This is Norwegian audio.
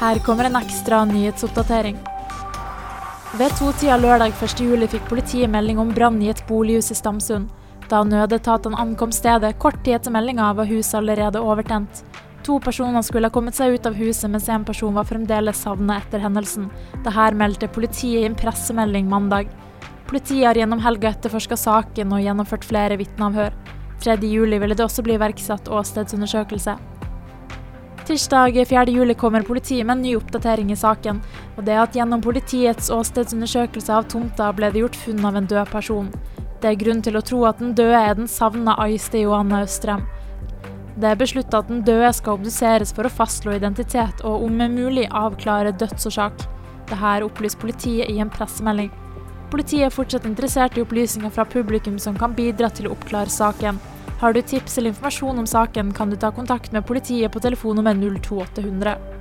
Her kommer en ekstra nyhetsoppdatering. Ved totida lørdag 1.7 fikk politiet melding om brann i et bolighus i Stamsund. Da nødetatene ankom stedet kort tid etter meldinga, var huset allerede overtent. To personer skulle ha kommet seg ut av huset, mens en person var fremdeles savnet etter hendelsen. Dette meldte politiet i en pressemelding mandag. Politiet har gjennom helga etterforska saken og gjennomført flere vitneavhør. 3.7 ville det også bli iverksatt åstedsundersøkelse. Tirsdag 4. juli kommer politiet med en ny oppdatering i saken. og det er at Gjennom politiets åstedsundersøkelse av tomta ble det gjort funn av en død person. Det er grunn til å tro at den døde er den savna Aiste Johanne Østrem. Det er beslutta at den døde skal obduseres for å fastslå identitet og om mulig avklare dødsårsak. Dette opplyser politiet i en pressemelding. Politiet er fortsatt interessert i opplysninger fra publikum som kan bidra til å oppklare saken. Har du tips eller informasjon om saken, kan du ta kontakt med politiet på telefonnummer 02800.